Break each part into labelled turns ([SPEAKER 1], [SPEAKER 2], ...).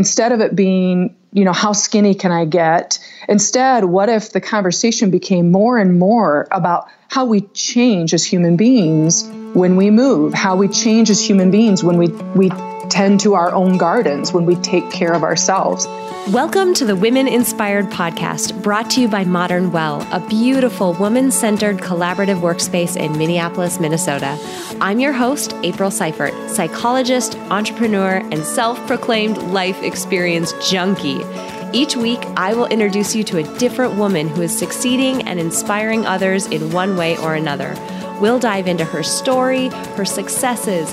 [SPEAKER 1] instead of it being, you know, how skinny can I get? Instead, what if the conversation became more and more about how we change as human beings when we move, how we change as human beings when we, we tend to our own gardens, when we take care of ourselves.
[SPEAKER 2] Welcome to the Women Inspired Podcast, brought to you by Modern Well, a beautiful woman centered collaborative workspace in Minneapolis, Minnesota. I'm your host, April Seifert, psychologist, entrepreneur, and self proclaimed life experience junkie. Each week, I will introduce you to a different woman who is succeeding and inspiring others in one way or another. We'll dive into her story, her successes,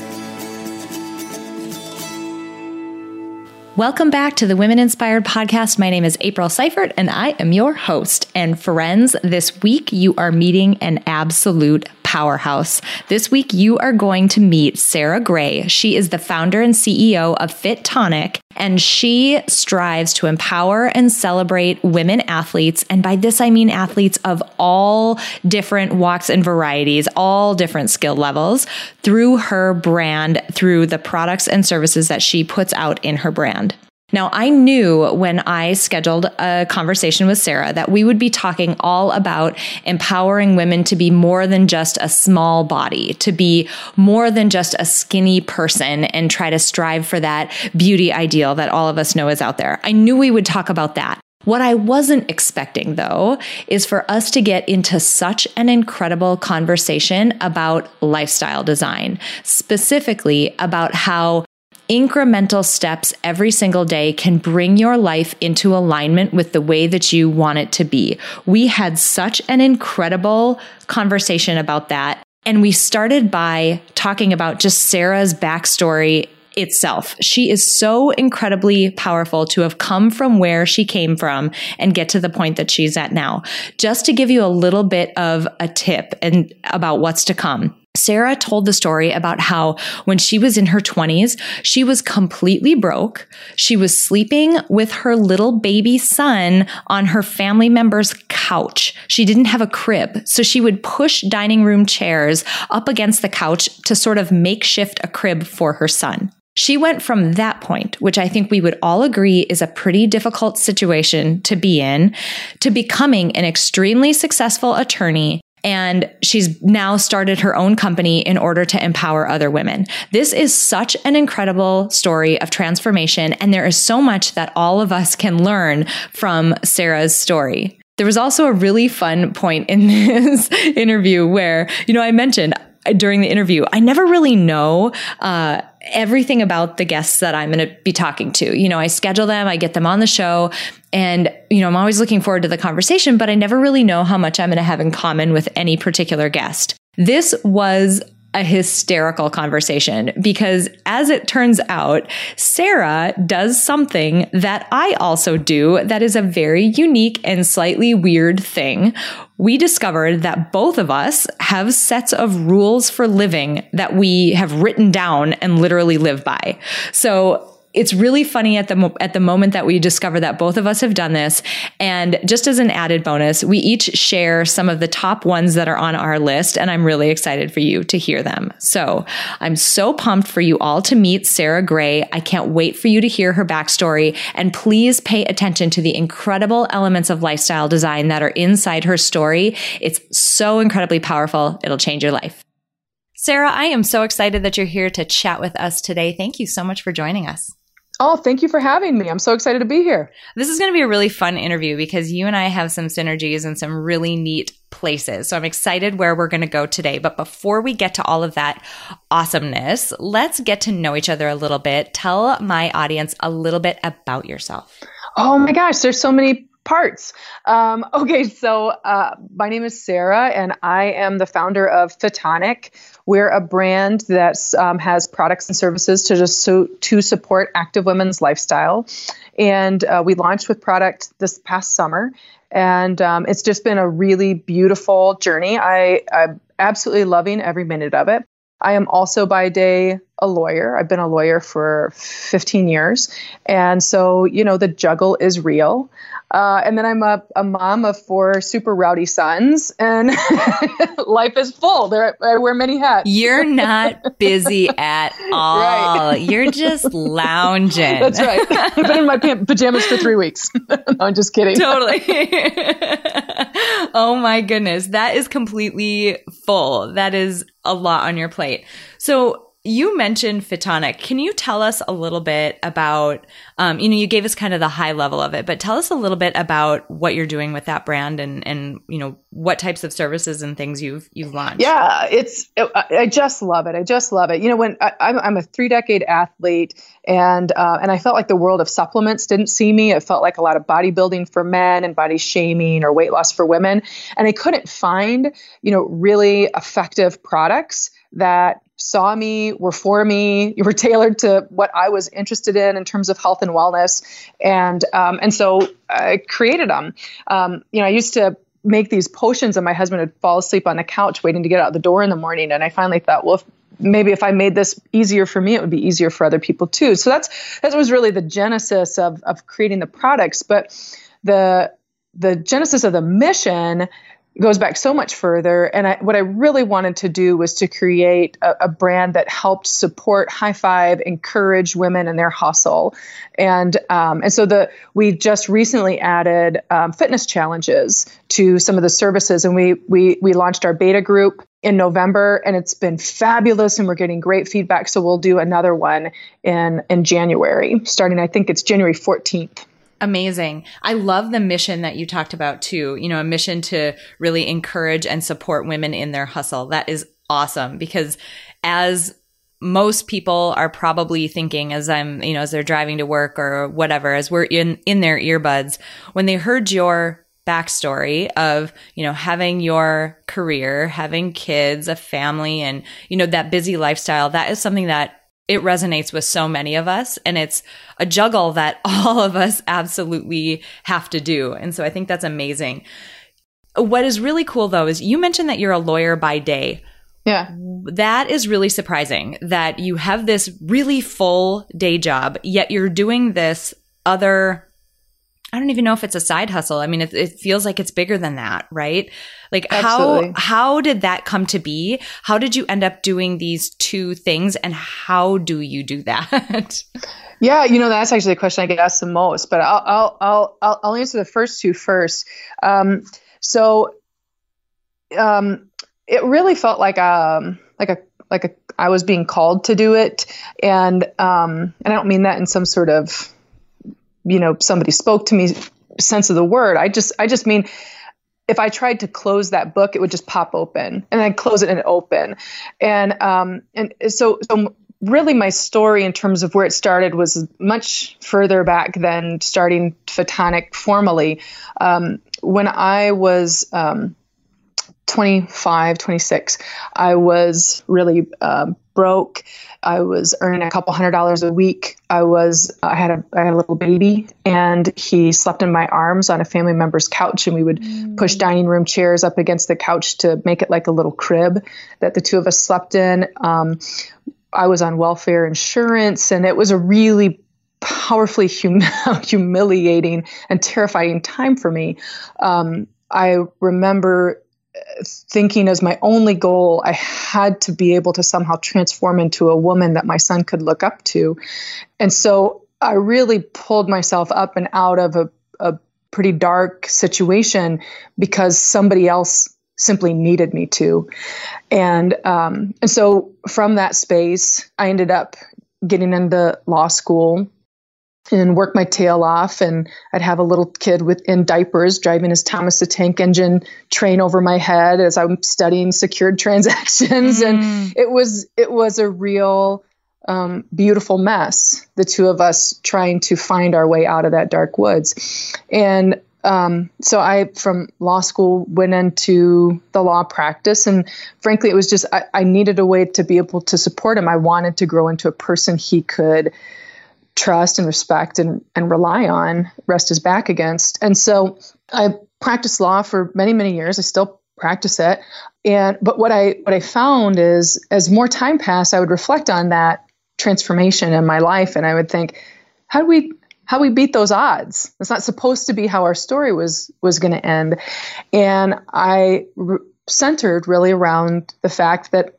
[SPEAKER 2] Welcome back to the Women Inspired Podcast. My name is April Seifert and I am your host. And friends, this week you are meeting an absolute powerhouse. This week, you are going to meet Sarah Gray. She is the founder and CEO of Fitonic, and she strives to empower and celebrate women athletes. And by this, I mean athletes of all different walks and varieties, all different skill levels through her brand, through the products and services that she puts out in her brand. Now, I knew when I scheduled a conversation with Sarah that we would be talking all about empowering women to be more than just a small body, to be more than just a skinny person and try to strive for that beauty ideal that all of us know is out there. I knew we would talk about that. What I wasn't expecting though is for us to get into such an incredible conversation about lifestyle design, specifically about how incremental steps every single day can bring your life into alignment with the way that you want it to be. We had such an incredible conversation about that. And we started by talking about just Sarah's backstory itself. She is so incredibly powerful to have come from where she came from and get to the point that she's at now. Just to give you a little bit of a tip and about what's to come. Sarah told the story about how when she was in her 20s, she was completely broke. She was sleeping with her little baby son on her family member's couch. She didn't have a crib, so she would push dining room chairs up against the couch to sort of makeshift a crib for her son. She went from that point, which I think we would all agree is a pretty difficult situation to be in, to becoming an extremely successful attorney and she's now started her own company in order to empower other women. This is such an incredible story of transformation. And there is so much that all of us can learn from Sarah's story. There was also a really fun point in this interview where, you know, I mentioned during the interview, I never really know uh, everything about the guests that I'm going to be talking to. You know, I schedule them, I get them on the show, and, you know, I'm always looking forward to the conversation, but I never really know how much I'm going to have in common with any particular guest. This was a hysterical conversation because as it turns out, Sarah does something that I also do that is a very unique and slightly weird thing. We discovered that both of us have sets of rules for living that we have written down and literally live by. So it's really funny at the mo- at the moment that we discover that both of us have done this and just as an added bonus we each share some of the top ones that are on our list and I'm really excited for you to hear them. So, I'm so pumped for you all to meet Sarah Gray. I can't wait for you to hear her backstory and please pay attention to the incredible elements of lifestyle design that are inside her story. It's so incredibly powerful. It'll change your life. Sarah, I am so excited that you're here to chat with us today. Thank you so much for joining us.
[SPEAKER 1] Oh, thank you for having me. I'm so excited to be here.
[SPEAKER 2] This is going to be a really fun interview because you and I have some synergies and some really neat places. So I'm excited where we're going to go today. But before we get to all of that awesomeness, let's get to know each other a little bit. Tell my audience a little bit about yourself.
[SPEAKER 1] Oh my gosh, there's so many parts. Um, okay, so uh, my name is Sarah, and I am the founder of Fitonic. We're a brand that um, has products and services to just so to support active women's lifestyle, and uh, we launched with product this past summer, and um, it's just been a really beautiful journey. I, I'm absolutely loving every minute of it. I am also by day a lawyer. I've been a lawyer for 15 years. And so, you know, the juggle is real. Uh, and then I'm a, a, mom of four super rowdy sons, and life is full. There, I wear many hats.
[SPEAKER 2] You're not busy at all. Right. You're just lounging.
[SPEAKER 1] That's right. I've been in my pajamas for three weeks. no, I'm just kidding.
[SPEAKER 2] Totally. oh my goodness. That is completely full. That is a lot on your plate. So, you mentioned Fitonic. Can you tell us a little bit about, um, you know, you gave us kind of the high level of it, but tell us a little bit about what you're doing with that brand and, and, you know, what types of services and things you've, you've launched.
[SPEAKER 1] Yeah, it's, I just love it. I just love it. You know, when I, am I'm a three decade athlete and, uh, and I felt like the world of supplements didn't see me. It felt like a lot of bodybuilding for men and body shaming or weight loss for women. And I couldn't find, you know, really effective products that saw me, were for me, you were tailored to what I was interested in in terms of health and wellness, and um, and so I created them. Um, you know, I used to make these potions, and my husband would fall asleep on the couch waiting to get out the door in the morning, and I finally thought, well. If, maybe if I made this easier for me, it would be easier for other people too. So that's that was really the genesis of of creating the products. But the the genesis of the mission goes back so much further. And I, what I really wanted to do was to create a, a, brand that helped support, high five, encourage women in their hustle. And um, and so the we just recently added um, fitness challenges to some of the services, and we we we launched our beta group in November, and it's been fabulous, and we're getting great feedback. So we'll do another one in in January, starting I think it's January 14th.
[SPEAKER 2] Amazing. I love the mission that you talked about too. You know, a mission to really encourage and support women in their hustle. That is awesome because as most people are probably thinking as I'm, you know, as they're driving to work or whatever, as we're in, in their earbuds, when they heard your backstory of, you know, having your career, having kids, a family, and, you know, that busy lifestyle, that is something that it resonates with so many of us and it's a juggle that all of us absolutely have to do. And so I think that's amazing. What is really cool though is you mentioned that you're a lawyer by day.
[SPEAKER 1] Yeah.
[SPEAKER 2] That is really surprising that you have this really full day job, yet you're doing this other I don't even know if it's a side hustle. I mean, it, it feels like it's bigger than that, right? Like Absolutely. how how did that come to be? How did you end up doing these two things, and how do you do that?
[SPEAKER 1] Yeah, you know that's actually the question I get asked the most, but I'll I'll I'll I'll, I'll answer the first two first. Um, so, um, it really felt like um like a like a I was being called to do it, and um, and I don't mean that in some sort of you know somebody spoke to me sense of the word. I just i just mean if i tried to close that book it would just pop open and then close it and open. And um and so so really my story in terms of where it started was much further back than starting Fitonic formally. Um, when i was um, 25 26 i was really um, broke I was earning a couple hundred dollars a week. I was I had a I had a little baby and he slept in my arms on a family member's couch and we would mm. push dining room chairs up against the couch to make it like a little crib that the two of us slept in. Um, I was on welfare insurance and it was a really powerfully hum- humiliating and terrifying time for me. Um, I remember thinking as my only goal, I had to be able to somehow transform into a woman that my son could look up to. And so I really pulled myself up and out of a, a pretty dark situation because somebody else simply needed me to. And um, and so from that space, I ended up getting into law school and work my tail off and I'd have a little kid with in diapers driving his Thomas the Tank Engine train over my head as I'm studying secured transactions mm. and it was it was a real um, beautiful mess the two of us trying to find our way out of that dark woods and Um, so I, from law school, went into the law practice, and frankly, it was just I, I needed a way to be able to support him. I wanted to grow into a person he could trust and respect and, and rely on, rest his back against. And so I practiced law for many, many years. I still practice it. And but what I what I found is as more time passed, I would reflect on that transformation in my life and I would think, how do we how we beat those odds. It's not supposed to be how our story was was going to end, and I re- centered really around the fact that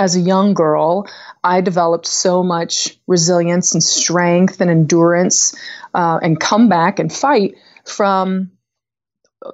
[SPEAKER 1] as a young girl, I developed so much resilience and strength and endurance uh, and comeback and fight from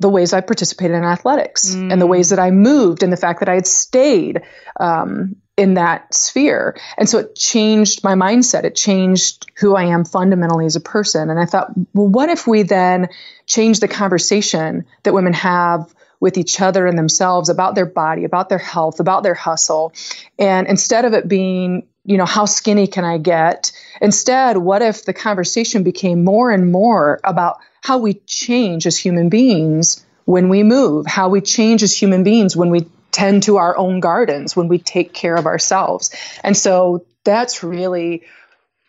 [SPEAKER 1] the ways I participated in athletics mm. and the ways that I moved and the fact that I had stayed um, in that sphere. And so it changed my mindset. It changed who I am fundamentally as a person. And I thought, well, what if we then change the conversation that women have with each other and themselves about their body, about their health, about their hustle? And instead of it being, you know, how skinny can I get? Instead, what if the conversation became more and more about how we change as human beings when we move, how we change as human beings when we tend to our own gardens, when we take care of ourselves. And so that's really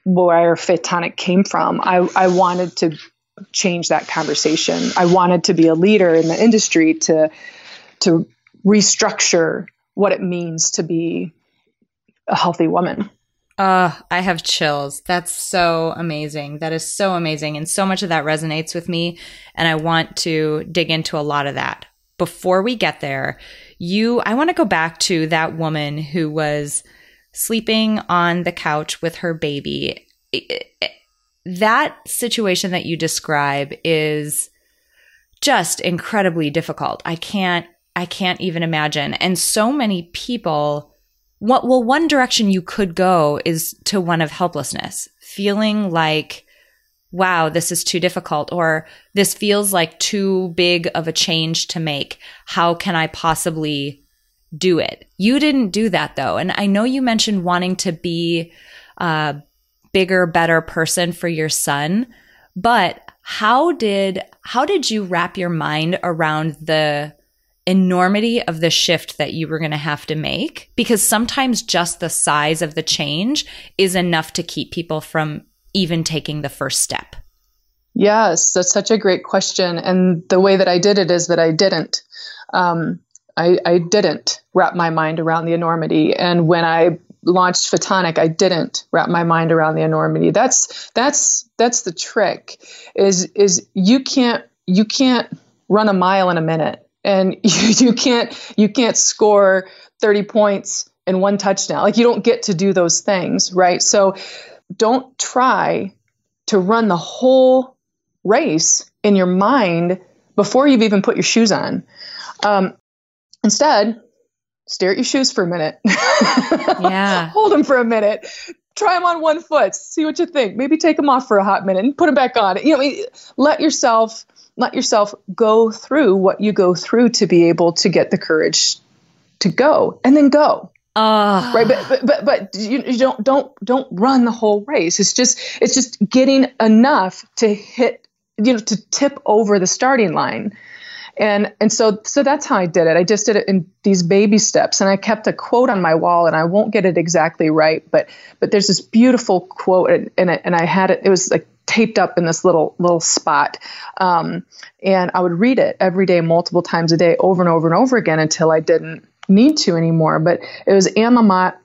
[SPEAKER 1] where Fitonic came from. I, I wanted to change that conversation. I wanted to be a leader in the industry to to restructure what it means to be a healthy woman.
[SPEAKER 2] Uh, I have chills. That's so amazing. That is so amazing. And so much of that resonates with me. And I want to dig into a lot of that. Before we get there, you, I want to go back to that woman who was sleeping on the couch with her baby. That situation that you describe is just incredibly difficult. I can't, I can't even imagine. And so many people, what, well, one direction you could go is to one of helplessness, feeling like, wow, this is too difficult, or this feels like too big of a change to make. How can I possibly do it? You didn't do that though. And I know you mentioned wanting to be a bigger, better person for your son, but how did, how did you wrap your mind around the enormity of the shift that you were going to have to make? Because sometimes just the size of the change is enough to keep people from even taking the first step?
[SPEAKER 1] Yes, that's such a great question. And the way that I did it is that I didn't. Um, I, I, didn't wrap my mind around the enormity. And when I launched Fitonic I didn't wrap my mind around the enormity. That's that's that's the trick. Is is you can't you can't run a mile in a minute, and you, you can't you can't score thirty points in one touchdown. Like you don't get to do those things, right? So don't try to run the whole race in your mind before you've even put your shoes on. Um, instead, stare at your shoes for a minute.
[SPEAKER 2] yeah.
[SPEAKER 1] Hold them for a minute. Try them on one foot. See what you think. Maybe take them off for a hot minute and put them back on. You know, let yourself let yourself go through what you go through to be able to get the courage to go, and then go.
[SPEAKER 2] Uh,
[SPEAKER 1] right, but but but, but you, you, don't don't don't run the whole race. It's just it's just getting enough to hit you know to tip over the starting line, and and so so that's how I did it. I just did it in these baby steps, and I kept a quote on my wall, and I won't get it exactly right, but but there's this beautiful quote, and and, and I had it. It was like taped up in this little little spot um, and i would read it every day multiple times a day over and over and over again until i didn't need to anymore. But it was Anne Lamott,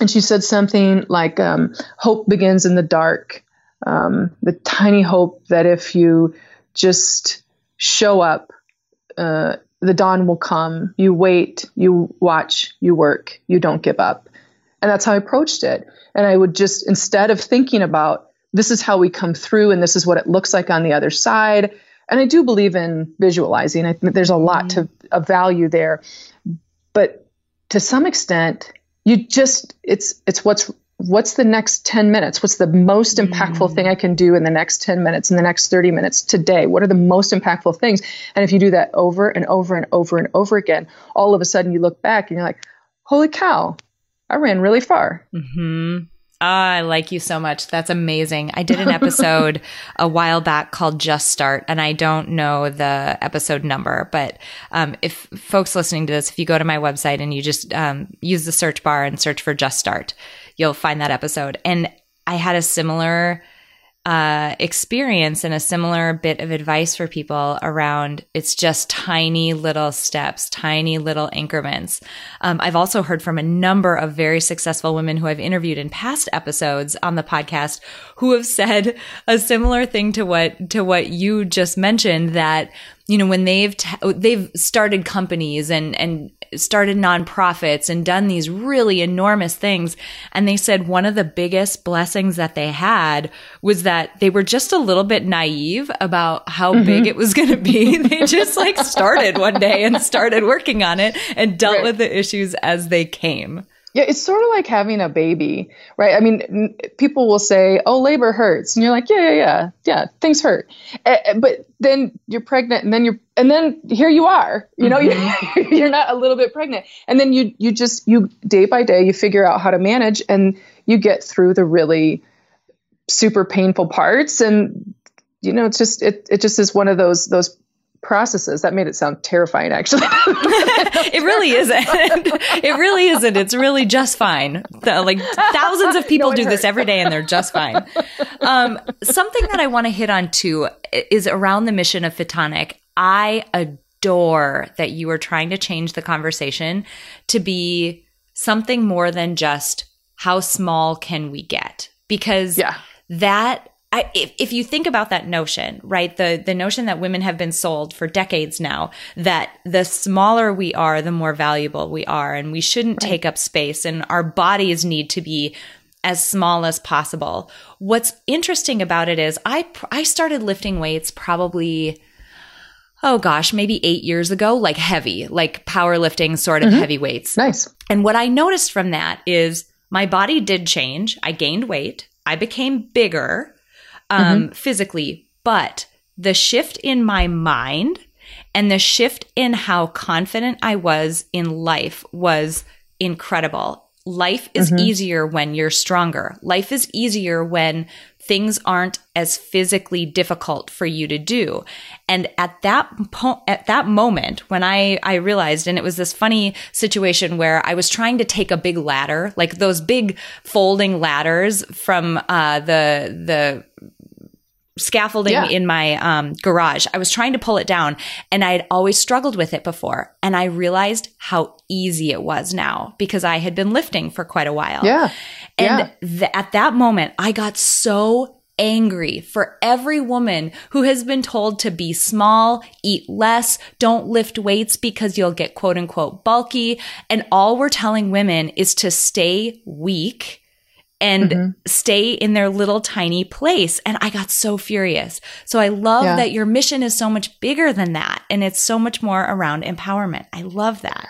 [SPEAKER 1] and she said something like, um, "Hope begins in the dark." Um, the tiny hope that if you just show up, uh, the dawn will come. You wait, you watch, you work, you don't give up. And that's how I approached it. And I would just, instead of thinking about this is how we come through and this is what it looks like on the other side. And I do believe in visualizing. I think there's a lot mm-hmm. to a value there but to some extent you just it's it's what's what's the next 10 minutes what's the most impactful mm. thing i can do in the next 10 minutes in the next 30 minutes today what are the most impactful things and if you do that over and over and over and over again all of a sudden you look back and you're like holy cow i ran really far
[SPEAKER 2] mm-hmm. Oh, I like you so much. That's amazing. I did an episode a while back called Just Start, and I don't know the episode number, but um, if folks listening to this, if you go to my website and you just um, use the search bar and search for Just Start, you'll find that episode. And I had a similar uh, experience and a similar bit of advice for people around it's just tiny little steps, tiny little increments. Um, I've also heard from a number of very successful women who I've interviewed in past episodes on the podcast who have said a similar thing to what to what you just mentioned that you know when they've t- they've started companies and and started nonprofits and done these really enormous things. And they said one of the biggest blessings that they had was that they were just a little bit naive about how mm-hmm. big it was going to be. they just like started one day and started working on it and dealt right. with the issues as they came.
[SPEAKER 1] Yeah, it's sort of like having a baby, right? I mean, n- people will say, "Oh, labor hurts," and you're like, "Yeah, yeah, yeah, yeah, things hurt." Uh, but then you're pregnant, and then you're, and then here you are. You know, mm-hmm. you're, you're not a little bit pregnant, and then you you just you day by day you figure out how to manage, and you get through the really super painful parts, and you know, it's just it it just is one of those those processes. That made it sound terrifying, actually.
[SPEAKER 2] it really isn't. it really isn't. It's really just fine. The, like thousands of people no, do hurt. this every day and they're just fine. Um, something that I want to hit on too is around the mission of Fitonic. I adore that you are trying to change the conversation to be something more than just how small can we get? Because yeah. that I, if, if you think about that notion, right, the, the notion that women have been sold for decades now, that the smaller we are, the more valuable we are, and we shouldn't right. take up space, and our bodies need to be as small as possible. What's interesting about it is I, I started lifting weights probably, oh gosh, maybe eight years ago, like heavy, like powerlifting sort of mm-hmm. heavy weights.
[SPEAKER 1] Nice.
[SPEAKER 2] And what I noticed from that is my body did change. I gained weight. I became bigger um, mm-hmm. physically, but the shift in my mind and the shift in how confident I was in life was incredible. Life is mm-hmm. easier when you're stronger. Life is easier when things aren't as physically difficult for you to do. And at that po- at that moment when I I realized and it was this funny situation where I was trying to take a big ladder, like those big folding ladders from uh the the scaffolding yeah. in my um, garage. I was trying to pull it down and I had always struggled with it before. And I realized how easy it was now because I had been lifting for quite a while.
[SPEAKER 1] Yeah.
[SPEAKER 2] And yeah. Th- at that moment, I got so angry for every woman who has been told to be small, eat less, don't lift weights because you'll get quote unquote bulky. And all we're telling women is to stay weak and mm-hmm. stay in their little tiny place. And I got so furious. So I love yeah. that your mission is so much bigger than that. And it's so much more around empowerment. I love that.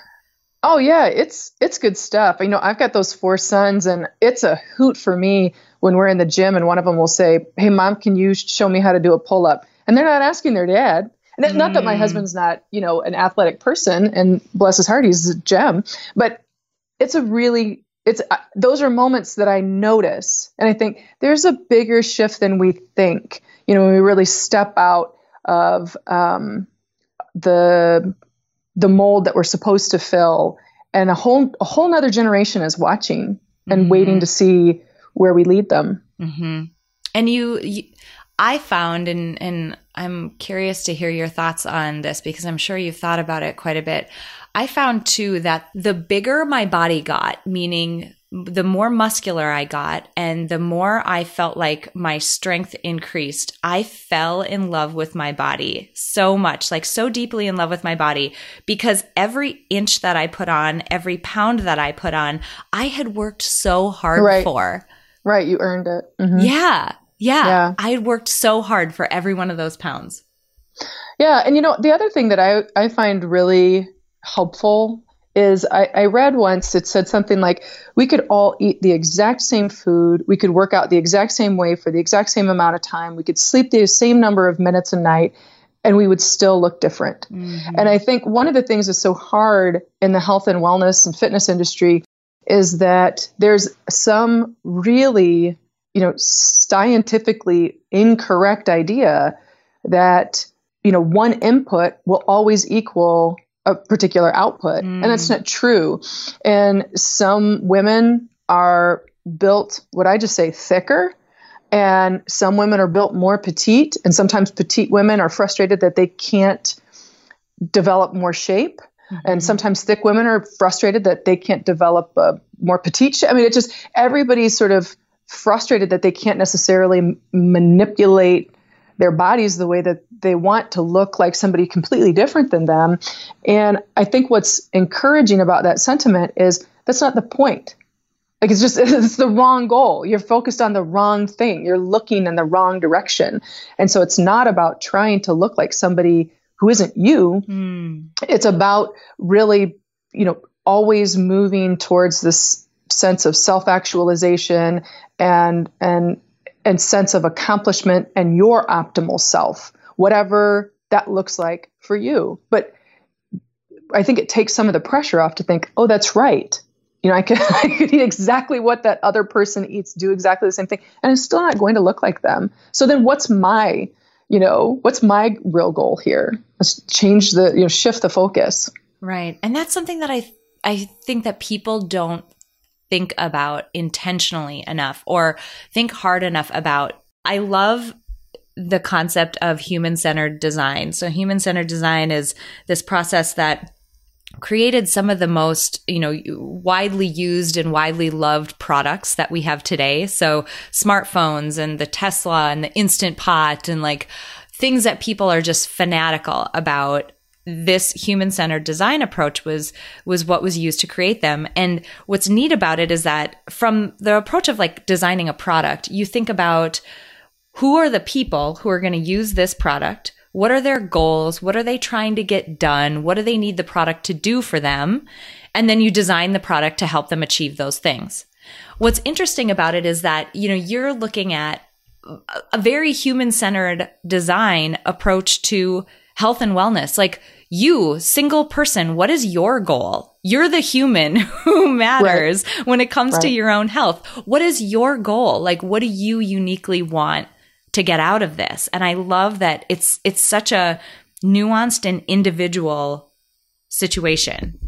[SPEAKER 1] Oh yeah, it's it's good stuff. You know, I've got those four sons and it's a hoot for me when we're in the gym and one of them will say, "Hey mom, can you show me how to do a pull-up?" And they're not asking their dad. And mm. not that my mm. husband's not, you know, an athletic person and bless his heart, he's a gem, but it's a really it's uh, those are moments that I notice and I think there's a bigger shift than we think. You know, when we really step out of um, the the mold that we're supposed to fill, and a whole a whole other generation is watching and mm-hmm. waiting to see where we lead them.
[SPEAKER 2] Mm-hmm. And you, you, I found, and and I'm curious to hear your thoughts on this because I'm sure you've thought about it quite a bit. I found too that the bigger my body got, meaning the more muscular I got and the more I felt like my strength increased, I fell in love with my body so much, like so deeply in love with my body because every inch that I put on, every pound that I put on, I had worked so hard right. for.
[SPEAKER 1] Right. You earned it. Mm-hmm.
[SPEAKER 2] Yeah, yeah. Yeah. I had worked so hard for every one of those pounds.
[SPEAKER 1] Yeah. And you know, the other thing that I, I find really helpful is I, I, read once it said something like we could all eat the exact same food. We could work out the exact same way for the exact same amount of time. We could sleep the same number of minutes a night and we would still look different. Mm-hmm. and i think one of the things that's so hard in the health and wellness and fitness industry is that there's some really, you know, scientifically incorrect idea that, you know, one input will always equal a particular output. Mm. And that's not true. And some women are built, what I just say, thicker. And some women are built more petite. And sometimes petite women are frustrated that they can't develop more shape. Mm-hmm. And sometimes thick women are frustrated that they can't develop a more petite shape. I mean, it's just everybody's sort of frustrated that they can't necessarily m- manipulate their bodies the way that they want to look like somebody completely different than them. And I think what's encouraging about that sentiment is that's not the point. Like it's just it's the wrong goal. You're focused on the wrong thing. You're looking in the wrong direction. And so it's not about trying to look like somebody who isn't you. Mm. It's about really, you know, always moving towards this sense of self-actualization and and and sense of accomplishment and your optimal self, whatever that looks like for you. But I think it takes some of the pressure off to think, oh, that's right. You know, I could, I could eat exactly what that other person eats, do exactly the same thing, and I'm still not going to look like them. So then what's my, you know, what's my real goal here? Let's change the, you know, shift the focus.
[SPEAKER 2] Right. And that's something that I I think that people don't think about intentionally enough or think hard enough about. I love the concept of human centered design. So, human centered design is this process that created some of the most you know widely used and widely loved products that we have today so smartphones and the tesla and the instant pot and like things that people are just fanatical about this human-centered design approach was was what was used to create them. And what's neat about it is that from the approach of like designing a product you think about who are the people who are going to use this product what are their goals what are they trying to get done what do they need the product to do for them and then you design the product to help them achieve those things. What's interesting about it is that you know you're looking at a very human-centered design approach to health and wellness. Like you, single person, what is your goal? You're the human who matters right. when it comes right. to your own health. What is your goal? Like, what do you uniquely want to get out of this? And I love that it's, it's such a nuanced and individual situation.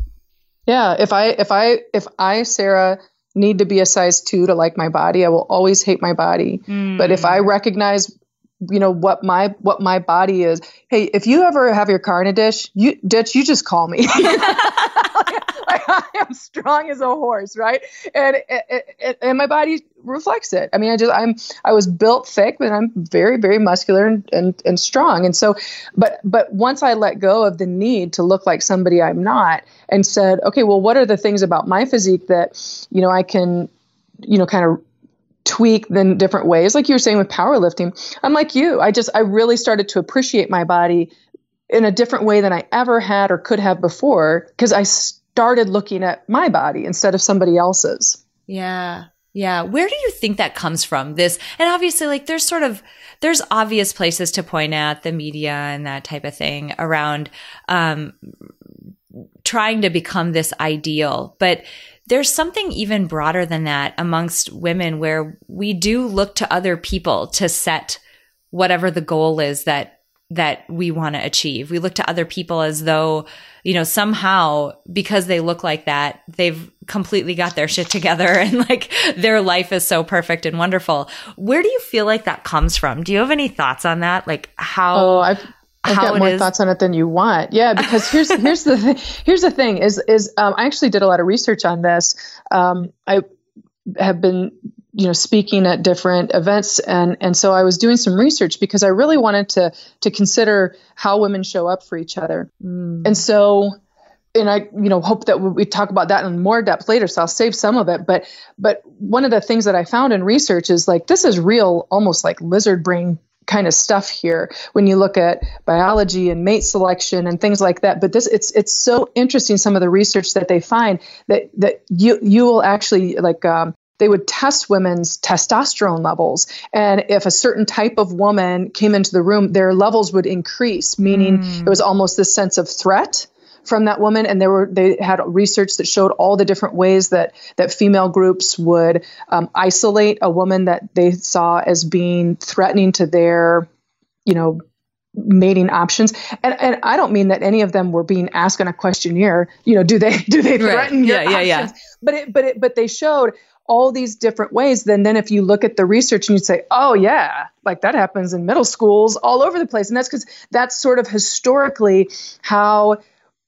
[SPEAKER 1] Yeah. If I, if I, if I, Sarah, need to be a size two to like my body, I will always hate my body. Mm. But if I recognize you know what my what my body is. Hey if you ever have your car in a dish you ditch you just call me. I am strong as a horse right? And and my body reflects it. I mean i just i'm i was built thick but i'm very very muscular and, and and strong. And so but but once i let go of the need to look like somebody i'm not and said okay well what are the things about my physique that you know i can you know kind of tweak in different ways. Like you were saying with powerlifting i'm like you. I just i really started to appreciate my body in a different way than i ever had or could have before because i started looking at my body instead of somebody else's.
[SPEAKER 2] Yeah. Yeah. Where do you think that comes from this and obviously like there's sort of there's obvious places to point at the media and that type of thing around um trying to become this ideal but there's something even broader than that amongst women where we do look to other people to set whatever the goal is that that we want to achieve. We look to other people as though, you know, somehow because they look like that, they've completely got their shit together and like their life is so perfect and wonderful. Where do you feel like that comes from? Do you have any thoughts on that? Like how
[SPEAKER 1] Oh, I've I've got more is. thoughts on it than you want. Yeah, because here's here's the th- here's the thing is is um, I actually did a lot of research on this. Um, I have been you know speaking at different events and and so I was doing some research because I really wanted to to consider how women show up for each other. Mm. And so and I, you know, hope that we talk about that in more depth later. So I'll save some of it. But, but one of the things that I found in research is like this is real, almost like lizard brain kind of stuff here when you look at biology and mate selection and things like that. But this it's it's so interesting some of the research that they find that that you you will actually like um, they would test women's testosterone levels. And if a certain type of woman came into the room their levels would increase meaning mm. it was almost this sense of threat from that woman and there were they had research that showed all the different ways that that female groups would um, isolate a woman that they saw as being threatening to their you know mating options and and I don't mean that any of them were being asked on a questionnaire you know do they do they threaten
[SPEAKER 2] right. yeah,
[SPEAKER 1] your
[SPEAKER 2] yeah,
[SPEAKER 1] options
[SPEAKER 2] yeah.
[SPEAKER 1] but it but it but they showed all these different ways then then if you look at the research and you'd say oh yeah like that happens in middle schools all over the place and that's because that's sort of historically how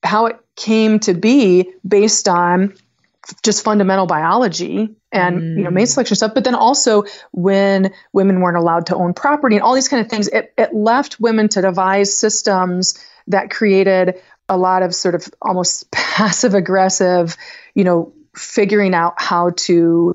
[SPEAKER 1] how it came to be based on just fundamental biology and mm. you know mate selection stuff but then also when women weren't allowed to own property and all these kind of things it, it left women to devise systems that created a lot of sort of almost passive aggressive you know figuring out how to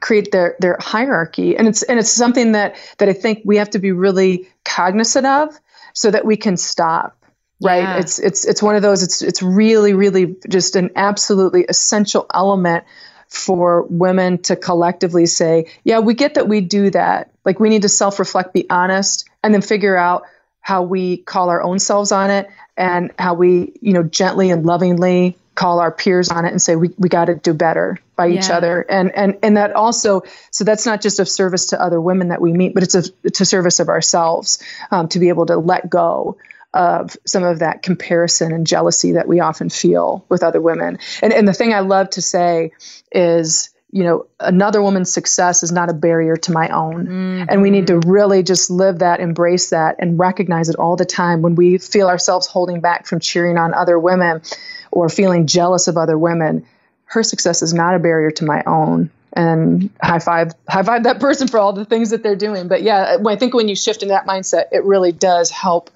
[SPEAKER 1] create their their hierarchy and it's and it's something that that I think we have to be really cognizant of so that we can stop right yeah. it's it's it's one of those it's it's really really just an absolutely essential element for women to collectively say yeah we get that we do that like we need to self-reflect be honest and then figure out how we call our own selves on it and how we you know gently and lovingly call our peers on it and say we, we got to do better by yeah. each other and and and that also so that's not just of service to other women that we meet but it's a to service of ourselves um, to be able to let go of some of that comparison and jealousy that we often feel with other women and and the thing i love to say is you know another woman's success is not a barrier to my own mm-hmm. and we need to really just live that embrace that and recognize it all the time when we feel ourselves holding back from cheering on other women or feeling jealous of other women, her success is not a barrier to my own. And high five, high five that person for all the things that they're doing. But yeah, I think when you shift in that mindset, it really does help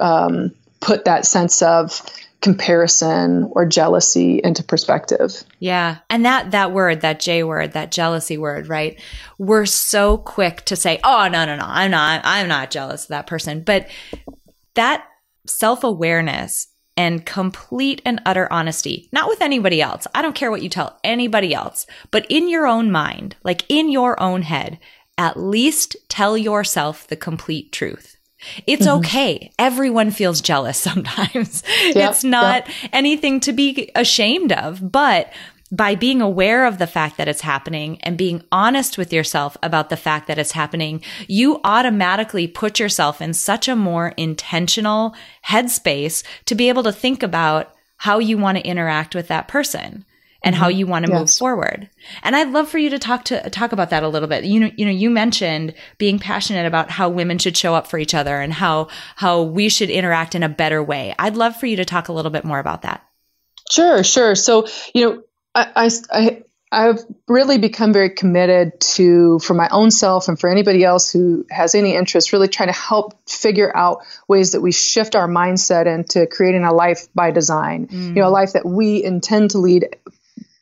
[SPEAKER 1] um, put that sense of comparison or jealousy into perspective.
[SPEAKER 2] Yeah. And that that word, that J word, that jealousy word, right? We're so quick to say, "Oh, no, no, no. I'm not I'm not jealous of that person." But that self-awareness and complete and utter honesty, not with anybody else. I don't care what you tell anybody else, but in your own mind, like in your own head, at least tell yourself the complete truth. It's mm-hmm. okay. Everyone feels jealous sometimes. Yep, it's not yep. anything to be ashamed of, but by being aware of the fact that it's happening and being honest with yourself about the fact that it's happening, you automatically put yourself in such a more intentional headspace to be able to think about how you want to interact with that person and mm-hmm. how you want to yes. move forward. And I'd love for you to talk to talk about that a little bit. You know, you know, you mentioned being passionate about how women should show up for each other and how how we should interact in a better way. I'd love for you to talk a little bit more about that.
[SPEAKER 1] Sure, sure. So, you know, I, I, I've really become very committed to, for my own self and for anybody else who has any interest, really trying to help figure out ways that we shift our mindset into creating a life by design. Mm. You know, a life that we intend to lead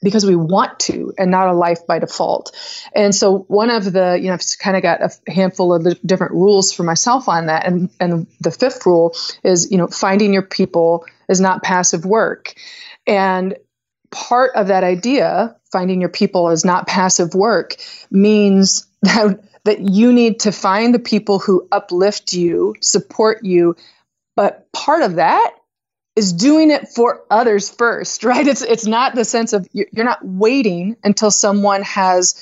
[SPEAKER 1] because we want to and not a life by default. And so one of the, you know, I've kind of got a handful of different rules for myself on that. And, and the fifth rule is, you know, finding your people is not passive work. And part of that idea, finding your people is not passive work, means that, that you need to find the people who uplift you, support you. But part of that is doing it for others first, right? It's it's not the sense of you're not waiting until someone has,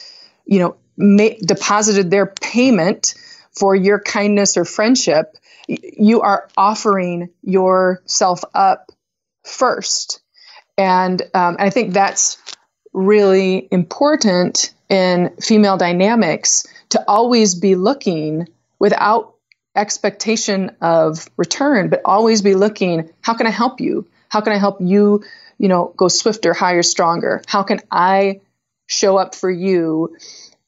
[SPEAKER 1] you know, ma- deposited their payment for your kindness or friendship. You are offering yourself up first and um, I think that's really important in female dynamics to always be looking without expectation of return, but always be looking, how can I help you? How can I help you, you know, go swifter, higher, stronger? How can I show up for you?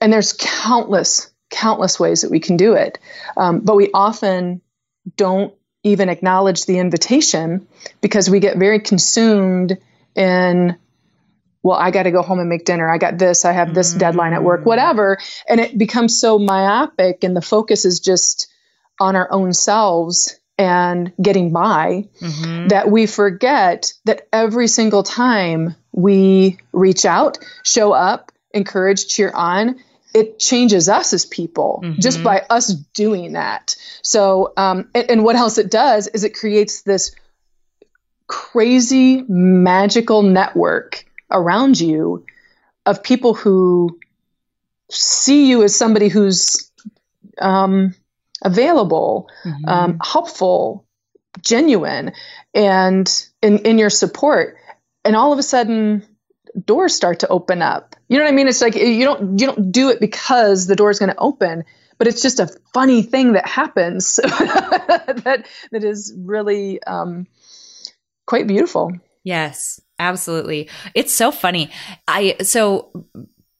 [SPEAKER 1] And there's countless, countless ways that we can do it. Um, but we often don't even acknowledge the invitation because we get very consumed in well, I got to go home and make dinner. I got this. I have this mm-hmm. deadline at work, whatever. And it becomes so myopic, and the focus is just on our own selves and getting by mm-hmm. that we forget that every single time we reach out, show up, encourage, cheer on, it changes us as people mm-hmm. just by us doing that. So, um, and, and what else it does is it creates this crazy magical network around you of people who see you as somebody who's um, available, mm-hmm. um, helpful, genuine, and in, in your support. And all of a sudden, doors start to open up. You know what I mean? It's like you don't you don't do it because the door is going to open, but it's just a funny thing that happens that that is really um, quite beautiful.
[SPEAKER 2] Yes, absolutely. It's so funny. I so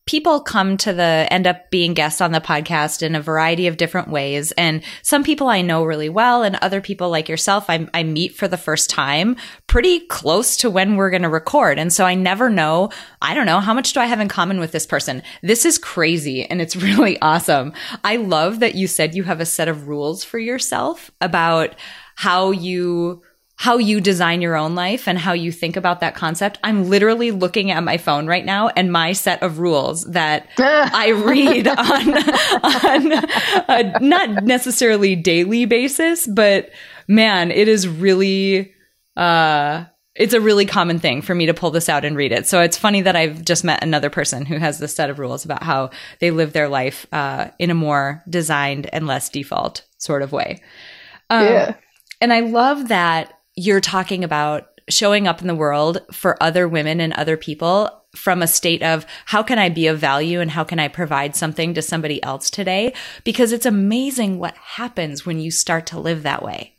[SPEAKER 2] people come to the end up being guests on the podcast in a variety of different ways. And some people I know really well and other people like yourself, I, I meet for the first time pretty close to when we're going to record. And so I never know, I don't know, how much do I have in common with this person? This is crazy and it's really awesome. I love that you said you have a set of rules for yourself about how you how you design your own life and how you think about that concept. I'm literally looking at my phone right now and my set of rules that I read on, on a not necessarily daily basis, but man, it is really, uh, it's a really common thing for me to pull this out and read it. So it's funny that I've just met another person who has this set of rules about how they live their life uh, in a more designed and less default sort of way. Um, yeah. And I love that you're talking about showing up in the world for other women and other people from a state of how can I be of value and how can I provide something to somebody else today? Because it's amazing what happens when you start to live that way.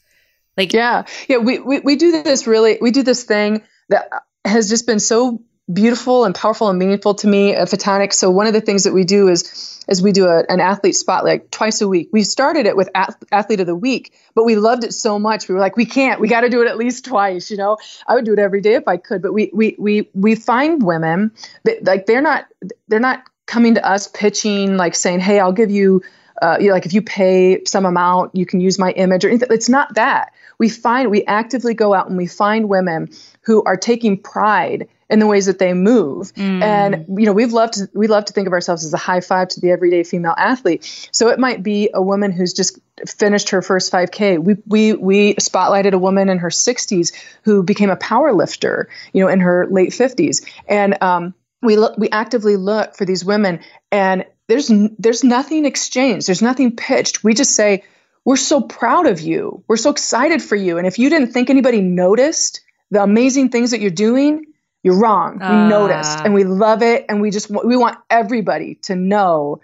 [SPEAKER 1] Like, yeah, yeah, we, we, we do this really, we do this thing that has just been so beautiful and powerful and meaningful to me at Fitonics. So one of the things that we do is is we do a, an athlete spotlight twice a week. We started it with athlete of the week, but we loved it so much. We were like, we can't. We got to do it at least twice. You know, I would do it every day if I could. But we we we we find women that like they're not they're not coming to us pitching like saying, hey, I'll give you. Uh, you know, like if you pay some amount, you can use my image or anything. It's not that. We find we actively go out and we find women who are taking pride in the ways that they move. Mm. And you know, we've loved to, we love to think of ourselves as a high five to the everyday female athlete. So it might be a woman who's just finished her first 5K. We we we spotlighted a woman in her 60s who became a power lifter, you know, in her late 50s. And um, we look we actively look for these women and there's there's nothing exchanged. There's nothing pitched. We just say we're so proud of you. We're so excited for you. And if you didn't think anybody noticed the amazing things that you're doing, you're wrong. Uh. We noticed and we love it. And we just, we want everybody to know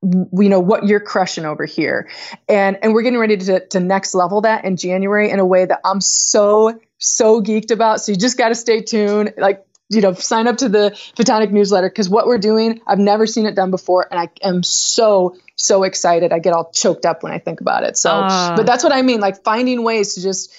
[SPEAKER 1] we know what you're crushing over here and and we're getting ready to, to next level that in january in a way that i'm so so geeked about so you just got to stay tuned like you know sign up to the Fitonic newsletter because what we're doing i've never seen it done before and i am so so excited i get all choked up when i think about it so uh. but that's what i mean like finding ways to just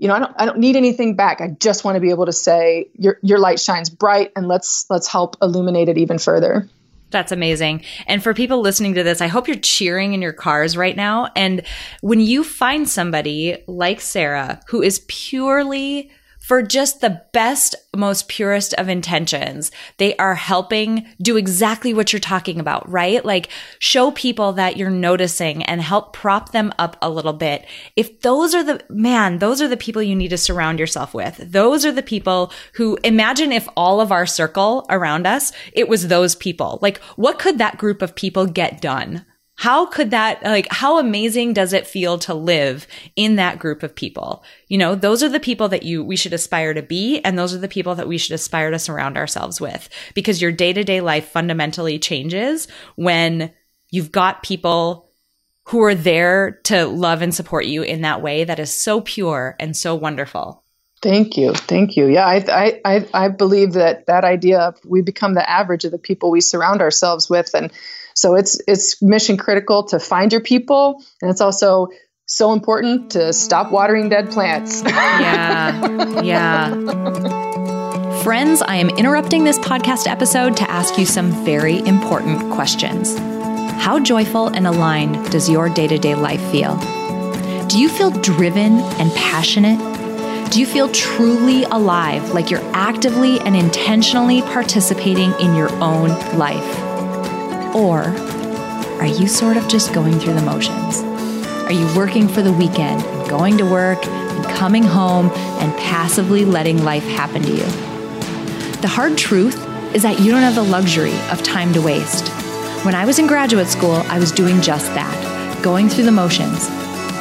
[SPEAKER 1] you know, I don't I don't need anything back. I just want to be able to say your your light shines bright and let's let's help illuminate it even further.
[SPEAKER 2] That's amazing. And for people listening to this, I hope you're cheering in your cars right now. And when you find somebody like Sarah who is purely for just the best, most purest of intentions. They are helping do exactly what you're talking about, right? Like show people that you're noticing and help prop them up a little bit. If those are the, man, those are the people you need to surround yourself with. Those are the people who imagine if all of our circle around us, it was those people. Like what could that group of people get done? How could that like how amazing does it feel to live in that group of people? You know those are the people that you we should aspire to be and those are the people that we should aspire to surround ourselves with. Because your day-to-day life fundamentally changes when you've got people who are there to love and support you in that way that is so pure and so wonderful.
[SPEAKER 1] Thank you, thank you. Yeah, I, I, I believe that that idea of we become the average of the people we surround ourselves with, and so it's it's mission critical to find your people, and it's also so important to stop watering dead plants.
[SPEAKER 2] yeah, yeah. Friends, I am interrupting this podcast episode to ask you some very important questions. How joyful and aligned does your day to day life feel? Do you feel driven and passionate? Do you feel truly alive, like you're actively and intentionally participating in your own life? Or are you sort of just going through the motions? Are you working for the weekend, going to work, and coming home, and passively letting life happen to you? The hard truth is that you don't have the luxury of time to waste. When I was in graduate school, I was doing just that, going through the motions.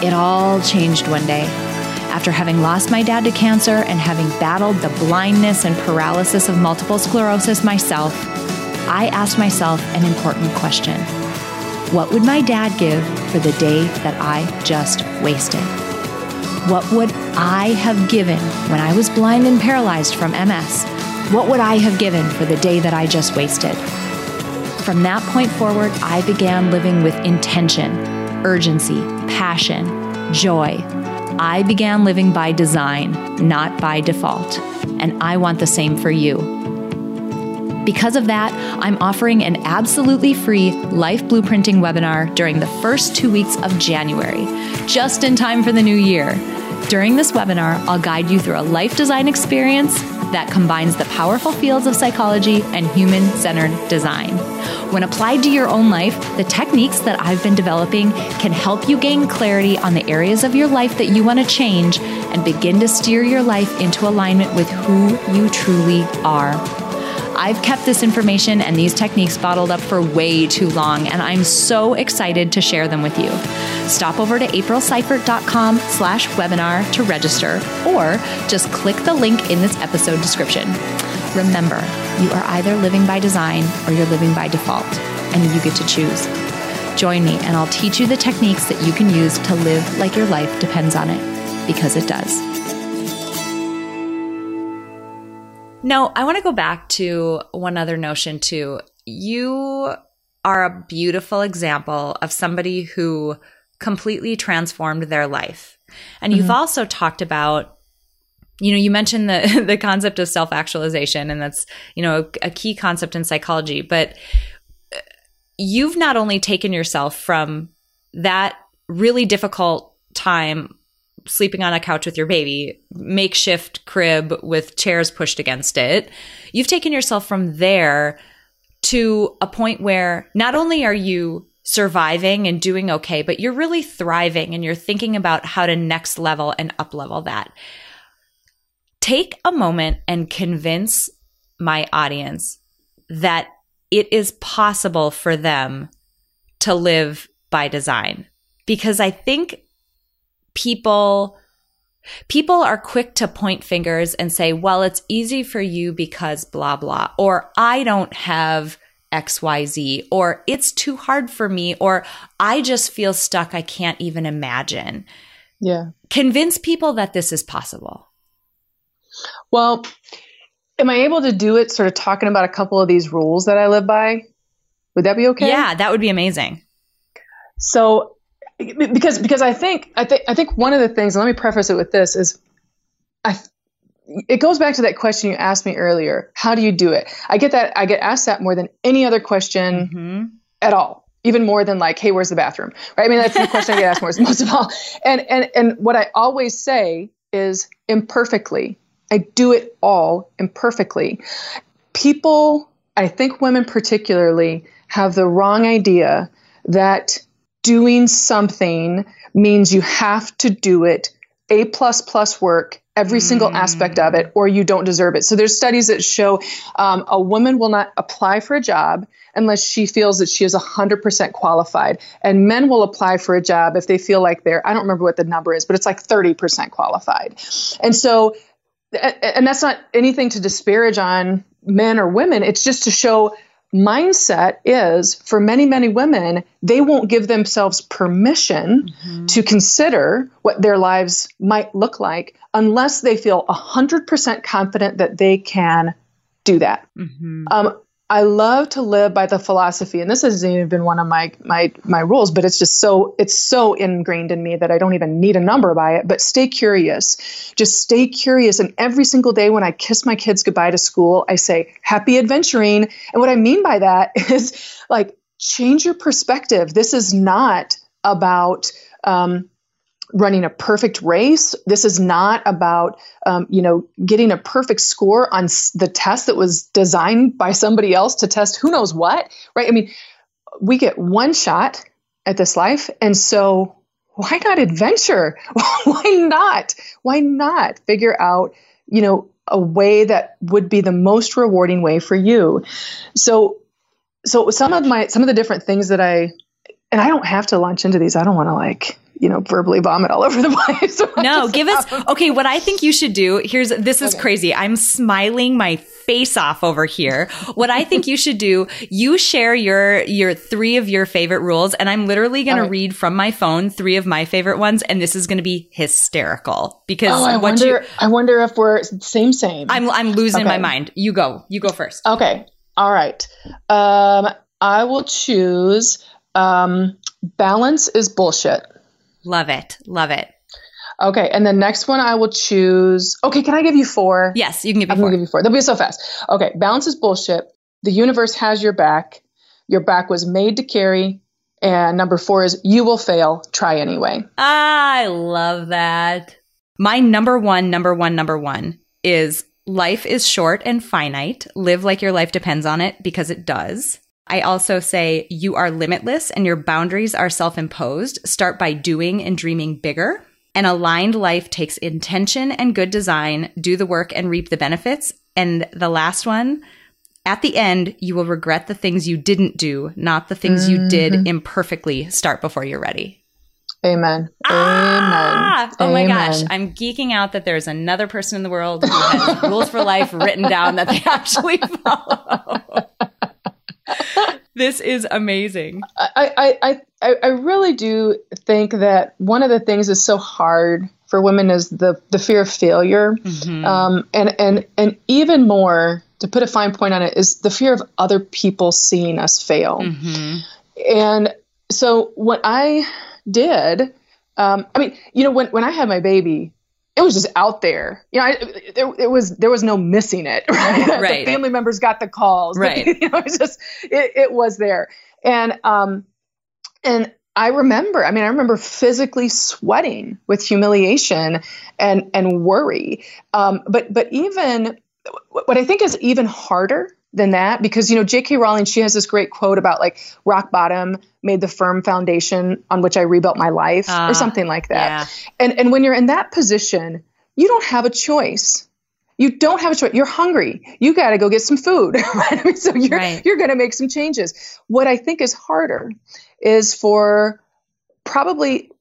[SPEAKER 2] It all changed one day. After having lost my dad to cancer and having battled the blindness and paralysis of multiple sclerosis myself, I asked myself an important question What would my dad give for the day that I just wasted? What would I have given when I was blind and paralyzed from MS? What would I have given for the day that I just wasted? From that point forward, I began living with intention, urgency, passion, joy. I began living by design, not by default. And I want the same for you. Because of that, I'm offering an absolutely free life blueprinting webinar during the first two weeks of January, just in time for the new year. During this webinar, I'll guide you through a life design experience that combines the powerful fields of psychology and human centered design. When applied to your own life, the techniques that I've been developing can help you gain clarity on the areas of your life that you want to change and begin to steer your life into alignment with who you truly are. I've kept this information and these techniques bottled up for way too long, and I'm so excited to share them with you. Stop over to aprilseifert.com slash webinar to register, or just click the link in this episode description. Remember, you are either living by design or you're living by default, and you get to choose. Join me, and I'll teach you the techniques that you can use to live like your life depends on it, because it does. No, I want to go back to one other notion too. You are a beautiful example of somebody who completely transformed their life. And mm-hmm. you've also talked about you know, you mentioned the the concept of self-actualization and that's, you know, a, a key concept in psychology, but you've not only taken yourself from that really difficult time sleeping on a couch with your baby, makeshift crib with chairs pushed against it. You've taken yourself from there to a point where not only are you surviving and doing okay, but you're really thriving and you're thinking about how to next level and up level that. Take a moment and convince my audience that it is possible for them to live by design. Because I think people people are quick to point fingers and say, well, it's easy for you because blah, blah, or I don't have XYZ, or it's too hard for me, or I just feel stuck. I can't even imagine.
[SPEAKER 1] Yeah.
[SPEAKER 2] Convince people that this is possible.
[SPEAKER 1] Well, am I able to do it sort of talking about a couple of these rules that I live by? Would that be okay?
[SPEAKER 2] Yeah, that would be amazing.
[SPEAKER 1] So because because I think I think I think one of the things. and let me preface it with this: is I. It goes back to that question you asked me earlier. How do you do it? I get that. I get asked that more than any other question mm-hmm. at all. Even more than like, "Hey, where's the bathroom?" Right? I mean, that's the question I get asked more, most of all. And and and what I always say is imperfectly. I do it all imperfectly. People, I think women particularly, have the wrong idea that doing something means you have to do it a plus plus work every single aspect of it or you don't deserve it. So there's studies that show um, a woman will not apply for a job unless she feels that she is 100% qualified. And men will apply for a job if they feel like they're i don't remember what the number is but it's like 30% qualified. And so and that's not anything to disparage on men or women. It's just to show mindset is for many, many women, they won't give themselves permission mm-hmm. to consider what their lives might look like unless they feel 100% confident that they can do that. Mm-hmm. Um, I love to live by the philosophy, and this hasn't even been one of my my my rules, but it's just so it's so ingrained in me that I don't even need a number by it. But stay curious, just stay curious. And every single day when I kiss my kids goodbye to school, I say happy adventuring. And what I mean by that is like change your perspective. This is not about um, running a perfect race. This is not about, um, you know, getting a perfect score on the test that was designed by somebody else to test who knows what, right? I mean, we get one shot at this life. And so why not adventure? why not? Why not figure out, you know, a way that would be the most rewarding way for you? So so some of my some of the different things that I and I don't have to launch into these. I don't want to like you know, verbally vomit all over the place.
[SPEAKER 2] no, give us, okay, what I think you should do, here's, this is okay. crazy. I'm smiling my face off over here. What I think you should do, you share your, your three of your favorite rules and I'm literally going right. to read from my phone three of my favorite ones. And this is going to be hysterical because
[SPEAKER 1] oh, I wonder, you, I wonder if we're same, same.
[SPEAKER 2] I'm, I'm losing okay. my mind. You go, you go first.
[SPEAKER 1] Okay. All right. Um, I will choose, um, balance is bullshit.
[SPEAKER 2] Love it. Love it.
[SPEAKER 1] Okay, and the next one I will choose. Okay, can I give you four?
[SPEAKER 2] Yes, you can give me
[SPEAKER 1] I'm
[SPEAKER 2] four.
[SPEAKER 1] I'm give you four. They'll be so fast. Okay, balance is bullshit. The universe has your back. Your back was made to carry. And number four is you will fail. Try anyway.
[SPEAKER 2] I love that. My number one, number one, number one is life is short and finite. Live like your life depends on it because it does. I also say you are limitless and your boundaries are self imposed. Start by doing and dreaming bigger. An aligned life takes intention and good design. Do the work and reap the benefits. And the last one, at the end, you will regret the things you didn't do, not the things mm-hmm. you did mm-hmm. imperfectly. Start before you're ready.
[SPEAKER 1] Amen.
[SPEAKER 2] Ah! Amen. Oh my gosh. I'm geeking out that there's another person in the world who has rules for life written down that they actually follow. this is amazing.
[SPEAKER 1] I, I, I, I really do think that one of the things that's so hard for women is the, the fear of failure. Mm-hmm. Um, and, and, and even more, to put a fine point on it, is the fear of other people seeing us fail. Mm-hmm. And so what I did, um, I mean, you know, when, when I had my baby, it was just out there. You know, I, there, it was there was no missing it. Right. right. the family members got the calls.
[SPEAKER 2] Right.
[SPEAKER 1] The, you know, it was just it, it was there, and um, and I remember. I mean, I remember physically sweating with humiliation and and worry. Um, but but even what I think is even harder than that because you know J.K. Rowling she has this great quote about like rock bottom made the firm foundation on which I rebuilt my life uh, or ah, something like that. Yeah. And and when you're in that position, you don't have a choice. You don't have a choice. You're hungry. You got to go get some food. Right? so you're right. you're going to make some changes. What I think is harder is for probably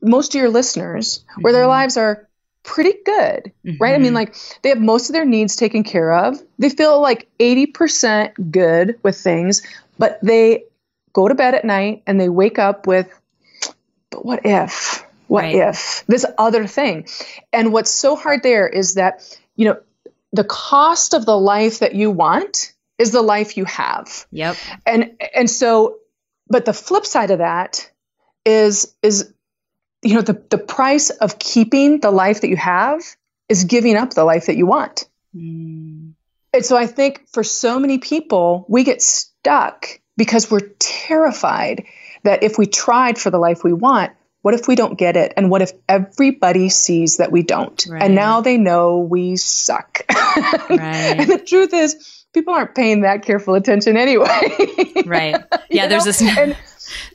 [SPEAKER 1] most of your listeners where mm-hmm. their lives are pretty good, mm-hmm. right? I mean, mm-hmm. like they have most of their needs taken care of. They feel like 80% good with things, but they go to bed at night and they wake up with, but what if? What right. if? This other thing. And what's so hard there is that, you know, the cost of the life that you want is the life you have.
[SPEAKER 2] Yep.
[SPEAKER 1] And and so but the flip side of that is is you know the, the price of keeping the life that you have is giving up the life that you want mm. and so i think for so many people we get stuck because we're terrified that if we tried for the life we want what if we don't get it and what if everybody sees that we don't right. and now they know we suck right. and the truth is people aren't paying that careful attention anyway
[SPEAKER 2] right yeah there's know? this and,